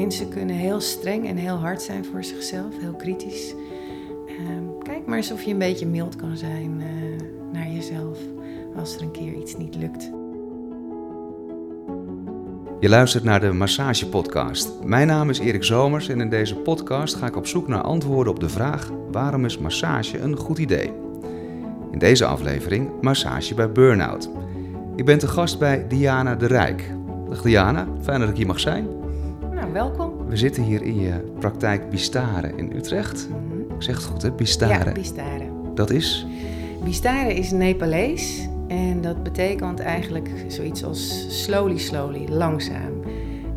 mensen kunnen heel streng en heel hard zijn voor zichzelf, heel kritisch. Ehm, kijk maar eens of je een beetje mild kan zijn uh, naar jezelf als er een keer iets niet lukt. Je luistert naar de Massage Podcast. Mijn naam is Erik Zomers en in deze podcast ga ik op zoek naar antwoorden op de vraag: waarom is massage een goed idee? In deze aflevering massage bij burn-out. Ik ben te gast bij Diana de Rijk. Dag Diana, fijn dat ik hier mag zijn. Welkom. We zitten hier in je praktijk Bistare in Utrecht. Mhm. Ik zeg het goed, hè? Bistare. Ja, Bistare. Dat is? Bistare is Nepalees en dat betekent eigenlijk zoiets als slowly, slowly, langzaam.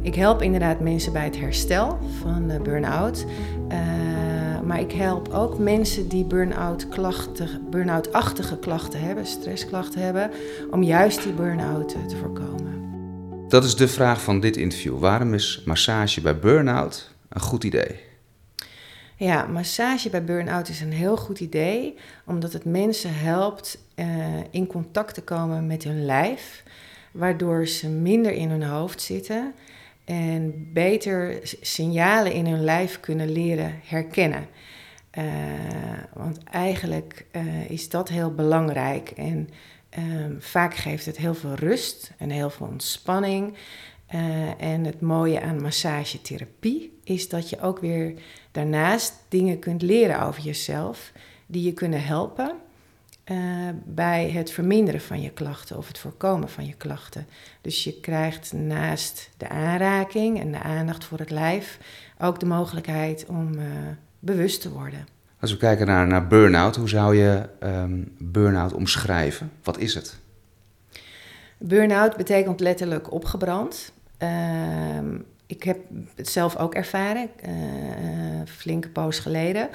Ik help inderdaad mensen bij het herstel van de burn-out. Uh, maar ik help ook mensen die burn-out klachten, burn-out-achtige klachten hebben, stressklachten hebben, om juist die burn-out te voorkomen. Dat is de vraag van dit interview. Waarom is massage bij burn-out een goed idee? Ja, massage bij burn-out is een heel goed idee, omdat het mensen helpt uh, in contact te komen met hun lijf, waardoor ze minder in hun hoofd zitten en beter signalen in hun lijf kunnen leren herkennen. Uh, want eigenlijk uh, is dat heel belangrijk en um, vaak geeft het heel veel rust en heel veel ontspanning. Uh, en het mooie aan massagetherapie is dat je ook weer daarnaast dingen kunt leren over jezelf die je kunnen helpen uh, bij het verminderen van je klachten of het voorkomen van je klachten. Dus je krijgt naast de aanraking en de aandacht voor het lijf ook de mogelijkheid om uh, bewust te worden. Als we kijken naar, burn-out, hoe zou je um, burn-out omschrijven? Wat is het? Burn-out betekent letterlijk opgebrand. Uh, ik heb het zelf ook ervaren, uh, flinke poos geleden.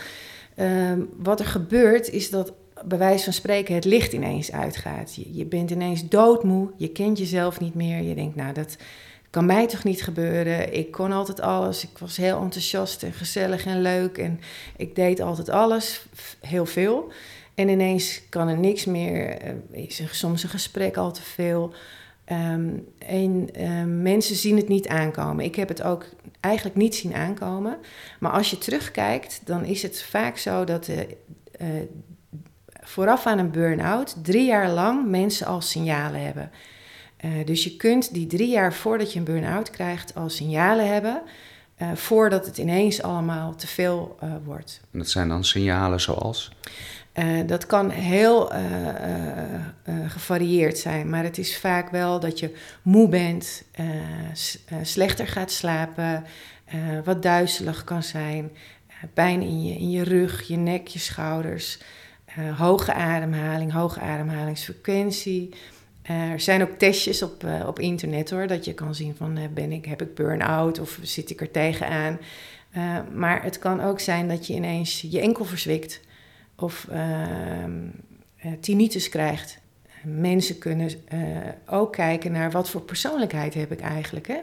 Ehm, wat er gebeurt is dat bij wijze van spreken het licht ineens uitgaat. Je, je bent ineens doodmoe, je kent jezelf niet meer. Je denkt, nou, dat kan mij toch niet gebeuren. Ik kon altijd alles. Ik was heel enthousiast en gezellig en leuk. En ik deed altijd alles, heel veel. En ineens kan er niks meer. Eh, is er soms een gesprek al te veel. Um, en mensen zien het niet aankomen. Ik heb het ook eigenlijk niet zien aankomen. Maar als je terugkijkt, dan is het vaak zo dat uh, vooraf aan een burn-out drie jaar lang mensen al signalen hebben. Uh, dus je kunt die drie jaar voordat je een burn-out krijgt al signalen hebben. Uh, voordat het ineens allemaal te veel uh, wordt. En dat zijn dan signalen zoals? dat kan heel gevarieerd zijn, maar het is vaak wel dat je moe bent, slechter gaat slapen, wat duizelig kan zijn, pijn in je, in je rug, je nek, je schouders. Hoge ademhaling, hoge ademhalingsfrequentie. Er zijn ook testjes op, uh, op internet hoor, dat je kan zien van ben ik, heb ik burn-out of zit ik er tegenaan. maar het kan ook zijn dat je ineens je enkel verzwikt of ehm, tinnitus krijgt. Mensen kunnen ook kijken naar wat voor persoonlijkheid heb ik eigenlijk. Hè?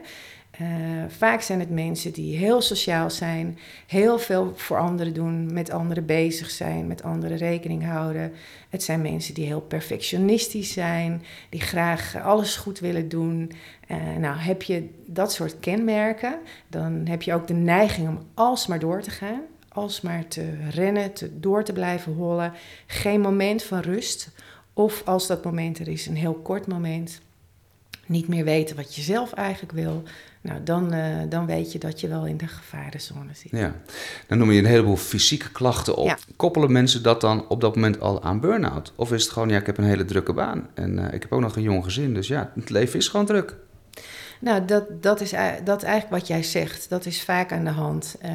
Uh, vaak zijn het mensen die heel sociaal zijn, heel veel voor anderen doen, met anderen bezig zijn, met anderen rekening houden. Het zijn mensen die heel perfectionistisch zijn, die graag alles goed willen doen. Uh, nou, heb je dat soort kenmerken, dan heb je ook de neiging om alsmaar door te gaan, alsmaar te rennen, te, door te blijven hollen. Geen moment van rust. Of als dat moment er is, een heel kort moment niet meer weten wat je zelf eigenlijk wil, nou, dan, uh, dan weet je dat je wel in de gevarenzone zit. Ja, dan noem je een heleboel fysieke klachten op. Koppelen mensen dat dan op dat moment al aan burn-out? Of is het gewoon, ja, ik heb een hele drukke baan en uh, ik heb ook nog een jong gezin, dus ja, het leven is gewoon druk. Nou, dat, dat, is, dat eigenlijk wat jij zegt. Dat is vaak aan de hand. Uh,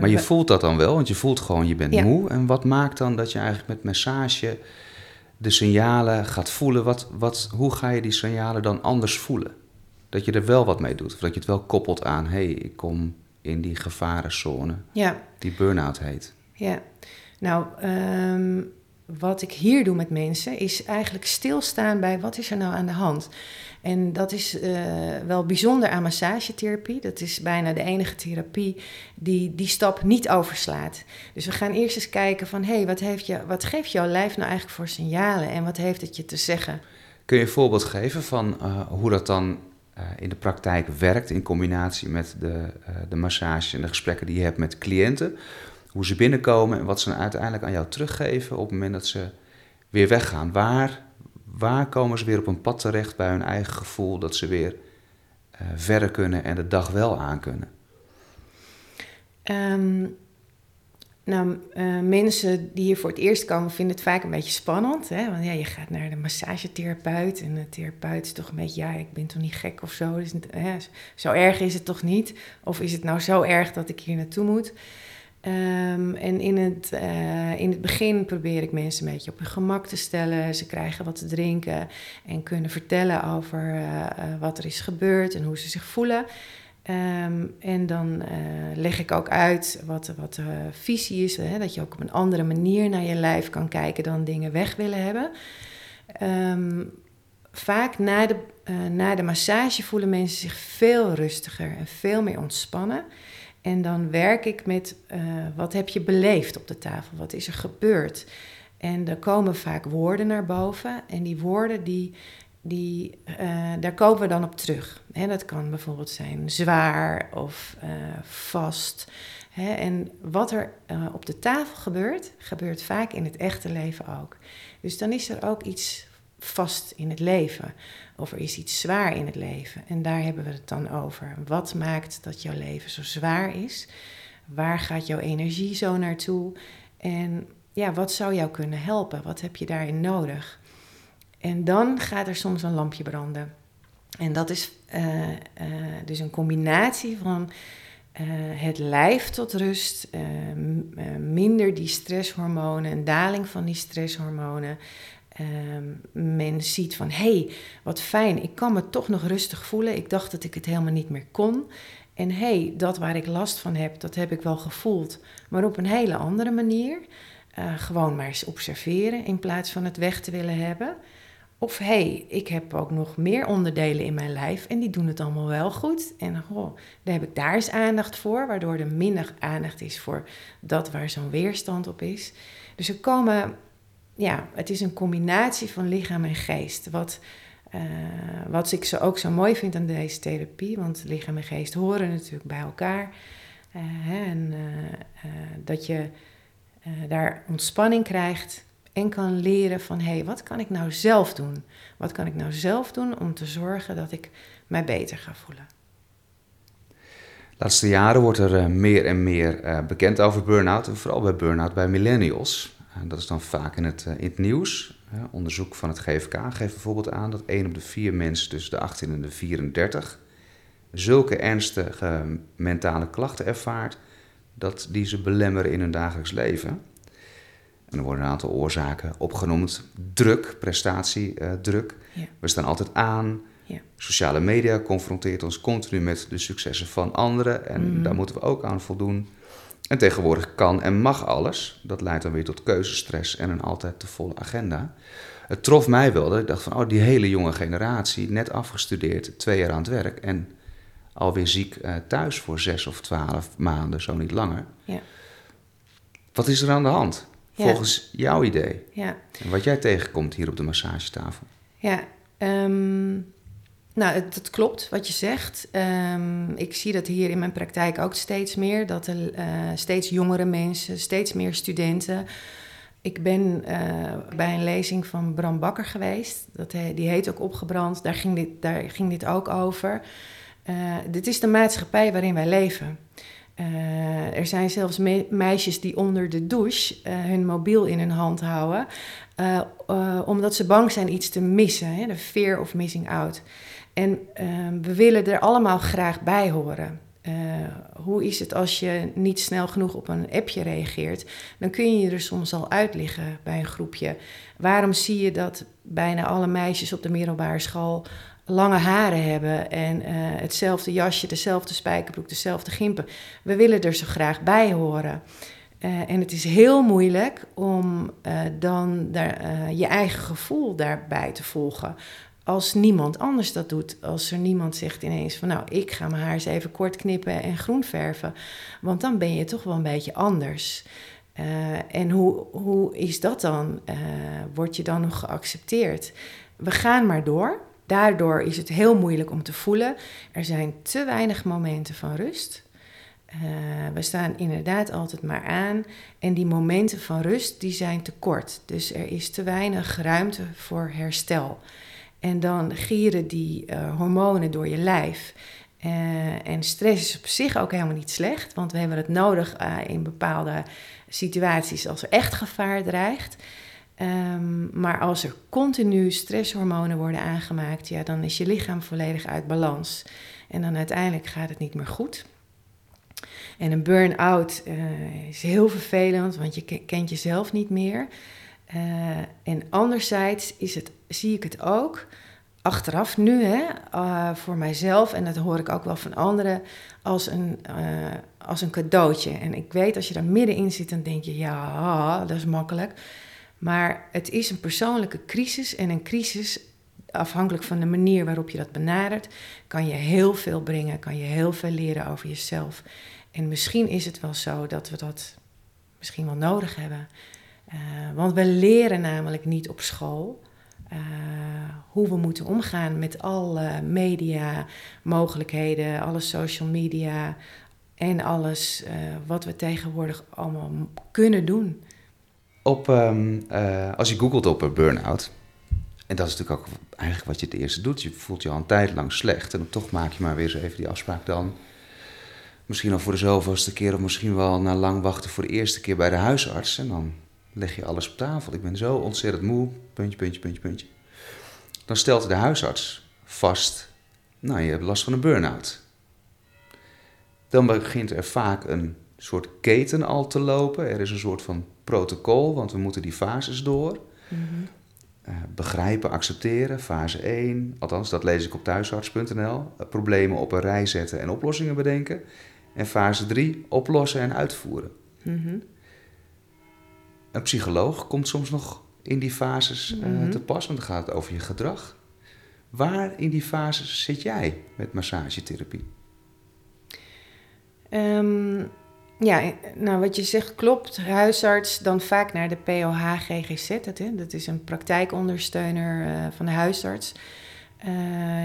maar je voelt dat dan wel, want je voelt gewoon, je bent moe. En wat maakt dan dat je eigenlijk met massage de signalen gaat voelen? Wat, wat, hoe ga je die signalen dan anders voelen? Dat je er wel wat mee doet. Of dat je het wel koppelt aan, hé, hey, ik kom in die gevarenzone. Ja. Die burn-out heet. Ja, nou, um, wat ik hier doe met mensen is eigenlijk stilstaan bij wat is er nou aan de hand. En dat is uh, wel bijzonder aan massagetherapie. Dat is bijna de enige therapie die die stap niet overslaat. Dus we gaan eerst eens kijken van... hé, hey, wat, heeft je, wat geeft jouw lijf nou eigenlijk voor signalen... en wat heeft het je te zeggen? Kun je een voorbeeld geven van uh, hoe dat dan in de praktijk werkt in combinatie met de, de massage en de gesprekken die je hebt met cliënten. Hoe ze binnenkomen en wat ze uiteindelijk aan jou teruggeven op het moment dat ze weer weggaan. Waar, waar komen ze weer op een pad terecht bij hun eigen gevoel dat ze weer verder kunnen en de dag wel aan kunnen? Ehm, nou, uh, mensen die hier voor het eerst komen vinden het vaak een beetje spannend. Hè? Want ja, je gaat naar de massagetherapeut en de therapeut is toch een beetje, ja, ik ben toch niet gek of zo. Zo erg is het toch niet? Of is het nou zo erg dat ik hier naartoe moet? Um, en in het, uh, in het begin probeer ik mensen een beetje op hun gemak te stellen. Ze krijgen wat te drinken en kunnen vertellen over uh, wat er is gebeurd en hoe ze zich voelen. Ehm, en dan eh, leg ik ook uit wat, wat de visie is. Hè, dat je ook op een andere manier naar je lijf kan kijken dan dingen weg willen hebben. Ehm, vaak na de, uh, na de massage voelen mensen zich veel rustiger en veel meer ontspannen. En dan werk ik met uh, wat heb je beleefd op de tafel? Wat is er gebeurd? En er komen vaak woorden naar boven. En die woorden die die, uh, daar komen we dan op terug. Dat kan bijvoorbeeld zijn zwaar of uh, vast. En wat er uh, op de tafel gebeurt, gebeurt vaak in het echte leven ook. Dus dan is er ook iets vast in het leven. Of er is iets zwaar in het leven. En daar hebben we het dan over. Wat maakt dat jouw leven zo zwaar is? Waar gaat jouw energie zo naartoe? En ja, wat zou jou kunnen helpen? Wat heb je daarin nodig? En dan gaat er soms een lampje branden. En dat is uh, uh, dus een combinatie van uh, het lijf tot rust, minder die stresshormonen, een daling van die stresshormonen. men ziet van, hé, hey, wat fijn, ik kan me toch nog rustig voelen. Ik dacht dat ik het helemaal niet meer kon. En hé, hey, dat waar ik last van heb, dat heb ik wel gevoeld, maar op een hele andere manier. gewoon maar eens observeren in plaats van het weg te willen hebben. Of hé, hey, ik heb ook nog meer onderdelen in mijn lijf en die doen het allemaal wel goed. En oh, daar heb ik daar eens aandacht voor, waardoor er minder aandacht is voor dat waar zo'n weerstand op is. Dus er komen, ja, het is een combinatie van lichaam en geest. Wat, uh, wat ik zo ook zo mooi vind aan deze therapie, want lichaam en geest horen natuurlijk bij elkaar. Hè, en uh, dat je daar ontspanning krijgt en kan leren van hé, hey, wat kan ik nou zelf doen? Wat kan ik nou zelf doen om te zorgen dat ik mij beter ga voelen? De laatste jaren wordt er uh, meer en meer uh, bekend over burn-out. En vooral bij burn-out bij millennials. Dat is dan vaak in het, in het nieuws. onderzoek van het GFK geeft bijvoorbeeld aan dat 1 op de 4 mensen tussen de 18 en de 34 zulke ernstige mentale klachten ervaart dat die ze belemmeren in hun dagelijks leven. En er worden een aantal oorzaken opgenoemd. Druk, prestatiedruk. Ja. We staan altijd aan. Ja. Sociale media confronteert ons continu met de successen van anderen. En mm. daar moeten we ook aan voldoen. En tegenwoordig kan en mag alles. Dat leidt dan weer tot keuzestress en een altijd te volle agenda. Het trof mij wel dat ik dacht van, oh, die hele jonge generatie, net afgestudeerd, twee jaar aan het werk en alweer ziek uh, thuis voor zes of twaalf maanden, zo niet langer. Ja. Wat is er aan de hand? Volgens jouw idee. Ja. En wat jij tegenkomt hier op de massagetafel. Ja, um, nou, het, klopt wat je zegt. Um, ik zie dat hier in mijn praktijk ook steeds meer. Dat er uh, steeds jongere mensen, steeds meer studenten. Ik ben uh, bij een lezing van Bram Bakker geweest. Dat, die heet ook Opgebrand. Daar ging dit, daar ging dit ook over. Uh, dit is de maatschappij waarin wij leven. Uh, er zijn zelfs me meisjes die onder de douche uh, hun mobiel in hun hand houden, uh, omdat ze bang zijn iets te missen, hè, de fear of missing out. En ehm, we willen er allemaal graag bij horen. hoe is het als je niet snel genoeg op een appje reageert? Dan kun je je er soms al uitliggen bij een groepje. Waarom zie je dat bijna alle meisjes op de middelbare school lange haren hebben en uh, hetzelfde jasje, dezelfde spijkerbroek, dezelfde gimpen. We willen er zo graag bij horen. Uh, en het is heel moeilijk om uh, dan daar, je eigen gevoel daarbij te volgen. Als niemand anders dat doet. Als er niemand zegt ineens van nou, ik ga mijn haar eens even kort knippen en groen verven. Want dan ben je toch wel een beetje anders. en hoe, hoe is dat dan? Word je dan nog geaccepteerd? We gaan maar door daardoor is het heel moeilijk om te voelen. Er zijn te weinig momenten van rust. Uh, we staan inderdaad altijd maar aan. En die momenten van rust, die zijn te kort. Dus er is te weinig ruimte voor herstel. En dan gieren die uh, hormonen door je lijf. Uh, en stress is op zich ook helemaal niet slecht, want we hebben het nodig in bepaalde situaties als er echt gevaar dreigt. Um, maar als er continu stresshormonen worden aangemaakt, ja, dan is je lichaam volledig uit balans. En dan uiteindelijk gaat het niet meer goed. En een burn-out uh, is heel vervelend, want je kent jezelf niet meer. Uh, en anderzijds is het, zie ik het ook achteraf nu, hè, uh, voor mijzelf, en dat hoor ik ook wel van anderen, als een, als een cadeautje. En ik weet, als je daar middenin zit, dan denk je, ja, dat is makkelijk. Maar het is een persoonlijke crisis en een crisis, afhankelijk van de manier waarop je dat benadert, kan je heel veel brengen, kan je heel veel leren over jezelf. En misschien is het wel zo dat we dat misschien wel nodig hebben. Uh, want we leren namelijk niet op school uh, hoe we moeten omgaan met alle media, mogelijkheden, alle social media en alles uh, wat we tegenwoordig allemaal kunnen doen. Op, um, als je googelt op een burn-out, en dat is natuurlijk ook eigenlijk wat je het eerste doet, je voelt je al een tijd lang slecht en toch maak je maar weer eens even die afspraak dan Misschien al voor de zoveelste keer of misschien wel na lang wachten voor de eerste keer bij de huisarts. En dan leg je alles op tafel. Ik ben zo ontzettend moe, puntje, puntje, puntje, puntje. Dan stelt de huisarts vast, nou je hebt last van een burn-out. Dan begint er vaak een soort keten al te lopen. Er is een soort van protocol, want we moeten die fases door. Mm begrijpen, accepteren, fase 1. Althans, dat lees ik op thuisarts.nl. Uh, problemen op een rij zetten en oplossingen bedenken. En fase 3, oplossen en uitvoeren. Mhm. Een psycholoog komt soms nog in die fases mm te pas, want dan gaat het over je gedrag. Waar in die fases zit jij met massagetherapie? Um, ja, nou wat je zegt klopt. Huisarts dan vaak naar de POH GGZ. Dat, is een praktijkondersteuner uh, van de huisarts. Uh,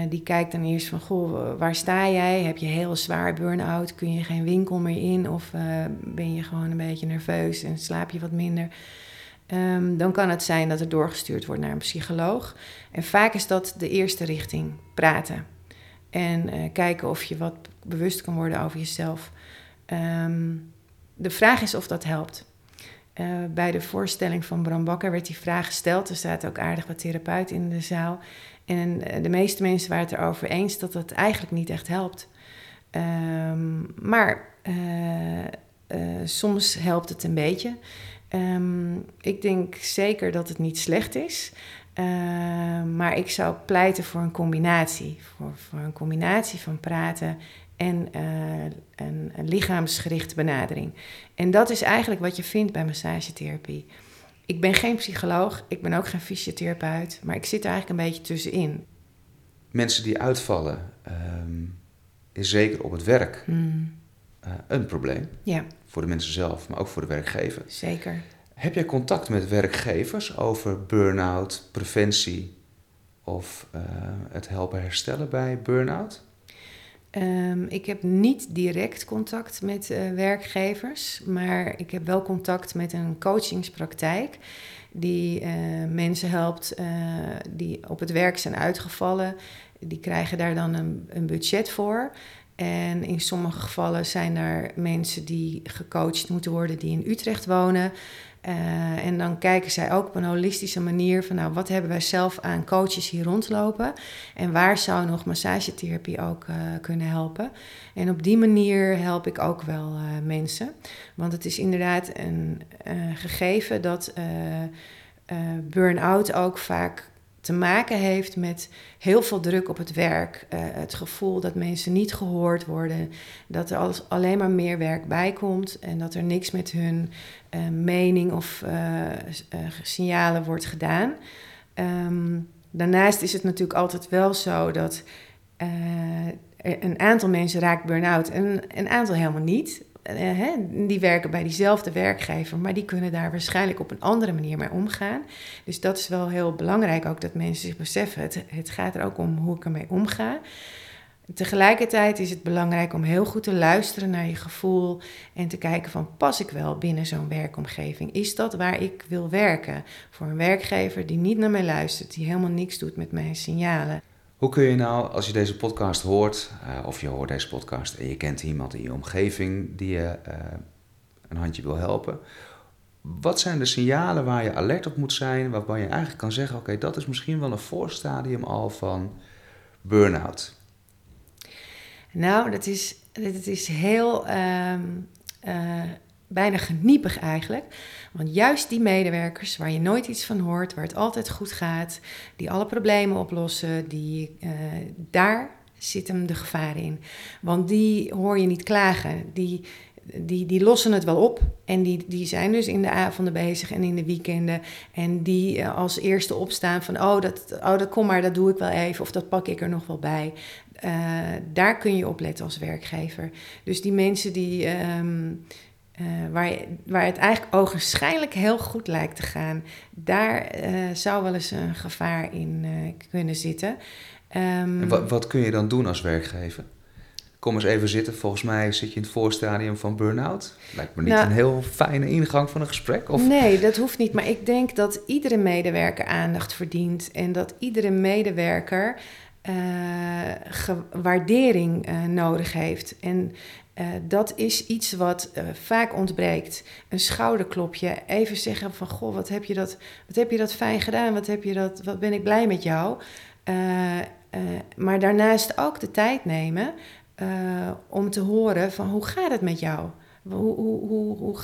die kijkt dan eerst van, goh, waar sta jij? Heb je heel zwaar burn-out? Kun je geen winkel meer in? Of uh, ben je gewoon een beetje nerveus en slaap je wat minder? Um, dan kan het zijn dat er doorgestuurd wordt naar een psycholoog. En vaak is dat de eerste richting, praten. En kijken of je wat bewust kan worden over jezelf. Um, de vraag is of dat helpt. Uh, bij de voorstelling van Bram Bakker werd die vraag gesteld. Er staat ook aardig wat therapeut in de zaal. En eh, de meeste mensen waren het erover eens dat het eigenlijk niet echt helpt. Um, maar uh, soms helpt het een beetje. Um, ik denk zeker dat het niet slecht is. maar ik zou pleiten voor een combinatie. Voor een combinatie van praten en een, een lichaamsgerichte benadering. En dat is eigenlijk wat je vindt bij massagetherapie. Ik ben geen psycholoog, ik ben ook geen fysiotherapeut, maar ik zit er eigenlijk een beetje tussenin. Mensen die uitvallen, um, is zeker op het werk hmm. uh, een probleem. Ja. Voor de mensen zelf, maar ook voor de werkgever. Zeker. Heb jij contact met werkgevers over burn-out, preventie of uh, het helpen herstellen bij burn-out? Um, ik heb niet direct contact met uh, werkgevers, maar ik heb wel contact met een coachingspraktijk die uh, mensen helpt uh, die op het werk zijn uitgevallen. Die krijgen daar dan een, een budget voor. En in sommige gevallen zijn er mensen die gecoacht moeten worden die in Utrecht wonen. Uh, en dan kijken zij ook op een holistische manier van, nou, wat hebben wij zelf aan coaches hier rondlopen en waar zou nog massagetherapie ook uh, kunnen helpen. En op die manier help ik ook wel uh, mensen, want het is inderdaad een gegeven dat burn-out ook vaak te maken heeft met heel veel druk op het werk. Uh, het gevoel dat mensen niet gehoord worden. Dat er alles, alleen maar meer werk bij komt. En dat er niks met hun uh, mening of uh, signalen wordt gedaan. Um, daarnaast is het natuurlijk altijd wel zo dat een aantal mensen raakt burn-out en een aantal helemaal niet. Hè, die werken bij diezelfde werkgever, maar die kunnen daar waarschijnlijk op een andere manier mee omgaan. Dus dat is wel heel belangrijk ook dat mensen zich beseffen. Het, het gaat er ook om hoe ik ermee omga. Tegelijkertijd is het belangrijk om heel goed te luisteren naar je gevoel en te kijken van pas ik wel binnen zo'n werkomgeving? Is dat waar ik wil werken? Voor een werkgever die niet naar mij luistert, die helemaal niks doet met mijn signalen. Hoe kun je nou, als je deze podcast hoort, uh, of je hoort deze podcast en je kent iemand in je omgeving die je uh, een handje wil helpen, wat zijn de signalen waar je alert op moet zijn, waarbij je eigenlijk kan zeggen: oké, dat is misschien wel een voorstadium al van burn-out? Nou, dat is, dat is heel um, uh, bijna geniepig eigenlijk. Want juist die medewerkers waar je nooit iets van hoort, waar het altijd goed gaat, die alle problemen oplossen, die, uh, daar zit hem de gevaar in. Want die hoor je niet klagen. Die, die, die lossen het wel op. En die, die zijn dus in de avonden bezig en in de weekenden. En die uh, als eerste opstaan van: oh dat, oh, dat kom maar, dat doe ik wel even. Of dat pak ik er nog wel bij. Uh, daar kun je op letten als werkgever. Dus die mensen die. Um, uh, waar, je, waar het eigenlijk ogenschijnlijk heel goed lijkt te gaan, daar zou wel eens een gevaar in kunnen zitten. Um, en wat, wat kun je dan doen als werkgever? kom eens even zitten. Volgens mij zit je in het voorstadium van burn-out. Lijkt me niet nou, een heel fijne ingang van een gesprek. Of? Nee, dat hoeft niet. Maar ik denk dat iedere medewerker aandacht verdient. En dat iedere medewerker uh, waardering uh, nodig heeft. En uh, dat is iets wat vaak ontbreekt. Een schouderklopje. Even zeggen van, goh, wat heb je dat, wat heb je dat fijn gedaan? Wat, heb je dat, wat ben ik blij met jou? maar daarnaast ook de tijd nemen om te horen van hoe gaat het met jou? Hoe, hoe, hoe, hoe,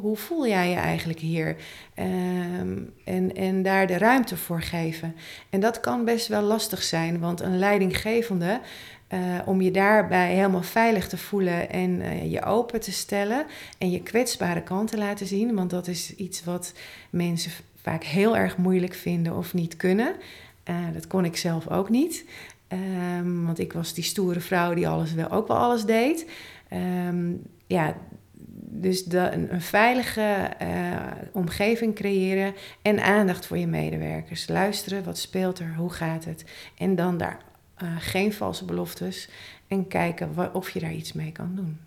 hoe voel jij je eigenlijk hier? Um, en, en daar de ruimte voor geven. En dat kan best wel lastig zijn, want een leidinggevende, uh, om je daarbij helemaal veilig te voelen en uh, je open te stellen en je kwetsbare kant te laten zien, want dat is iets wat mensen vaak heel erg moeilijk vinden of niet kunnen. Uh, dat kon ik zelf ook niet. Um, want ik was die stoere vrouw die alles wel, ook wel alles deed. Um, ja, dus de, een, een veilige uh, omgeving creëren en aandacht voor je medewerkers. Luisteren, wat speelt er, hoe gaat het? En dan daar uh, geen valse beloftes en kijken of je daar iets mee kan doen.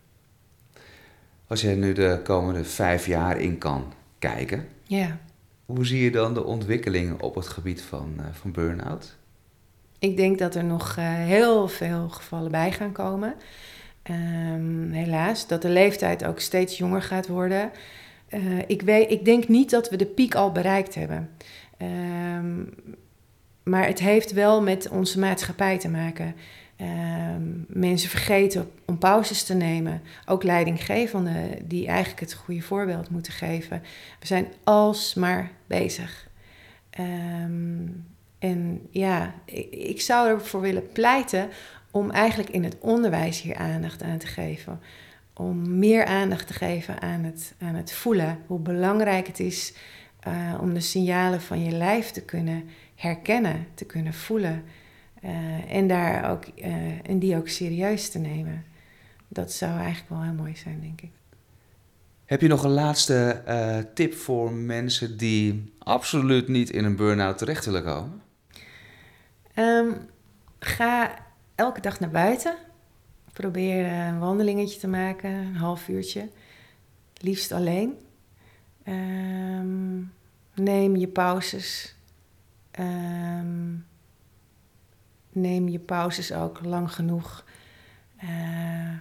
Als je nu de komende vijf jaar in kan kijken, ja. hoe zie je dan de ontwikkeling op het gebied van, uh, van burn-out? Ik denk dat er nog heel veel gevallen bij gaan komen. Um, helaas, dat de leeftijd ook steeds jonger gaat worden. Uh, ik, weet, ik denk niet dat we de piek al bereikt hebben. Um, maar het heeft wel met onze maatschappij te maken. Um, mensen vergeten om pauzes te nemen. Ook leidinggevenden die eigenlijk het goede voorbeeld moeten geven. We zijn alsmaar bezig. En ja, ik, ik zou ervoor willen pleiten om eigenlijk in het onderwijs hier aandacht aan te geven. Om meer aandacht te geven aan het, aan het voelen. Hoe belangrijk het is uh, om de signalen van je lijf te kunnen herkennen, te kunnen voelen. Uh, en, daar ook, uh, en die ook serieus te nemen. Dat zou eigenlijk wel heel mooi zijn, denk ik. Heb je nog een laatste tip voor mensen die absoluut niet in een burn-out terecht willen komen? Um, ga elke dag naar buiten. Probeer een wandelingetje te maken, een half uurtje. Liefst alleen. Um, neem je pauzes. Um, neem je pauzes ook lang genoeg. Uh,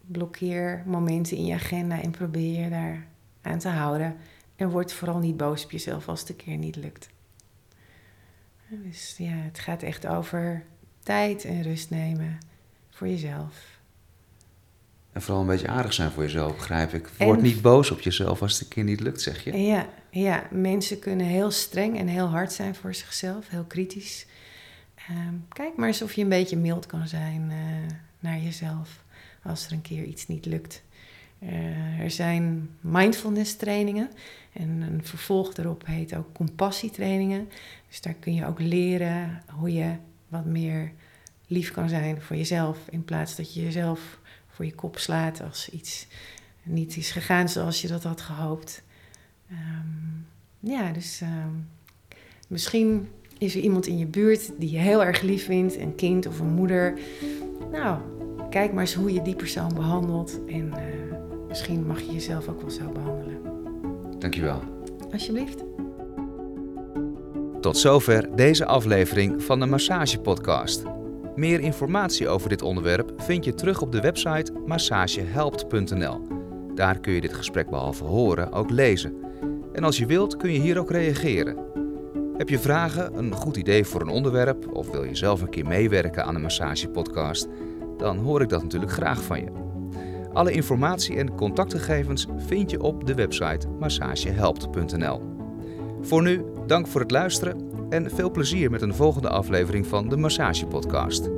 blokkeer momenten in je agenda en probeer je daar aan te houden. En word vooral niet boos op jezelf als het een keer niet lukt. Dus ja, het gaat echt over tijd en rust nemen voor jezelf. En vooral een beetje aardig zijn voor jezelf, begrijp ik. Word niet boos op jezelf als het een keer niet lukt, zeg je. Ja, ja, mensen kunnen heel streng en heel hard zijn voor zichzelf, heel kritisch. Um, kijk maar eens of je een beetje mild kan zijn uh, naar jezelf als er een keer iets niet lukt. Uh, er zijn mindfulness trainingen en een vervolg daarop heet ook compassietrainingen. Dus daar kun je ook leren hoe je wat meer lief kan zijn voor jezelf in plaats dat je jezelf voor je kop slaat als iets niet is gegaan zoals je dat had gehoopt. Um, ja, dus ehm, misschien is er iemand in je buurt die je heel erg lief vindt, een kind of een moeder. Nou, kijk maar eens hoe je die persoon behandelt en uh, misschien mag je jezelf ook wel zo behandelen. Dankjewel. Alsjeblieft. Tot zover deze aflevering van de Massage Podcast. Meer informatie over dit onderwerp vind je terug op de website massagehelpt.nl. Daar kun je dit gesprek behalve horen ook lezen. En als je wilt kun je hier ook reageren. Heb je vragen, een goed idee voor een onderwerp of wil je zelf een keer meewerken aan een massagepodcast? Dan hoor ik dat natuurlijk graag van je. Alle informatie en contactgegevens vind je op de website massagehelpt.nl. Voor nu, dank voor het luisteren en veel plezier met een volgende aflevering van de Massage Podcast.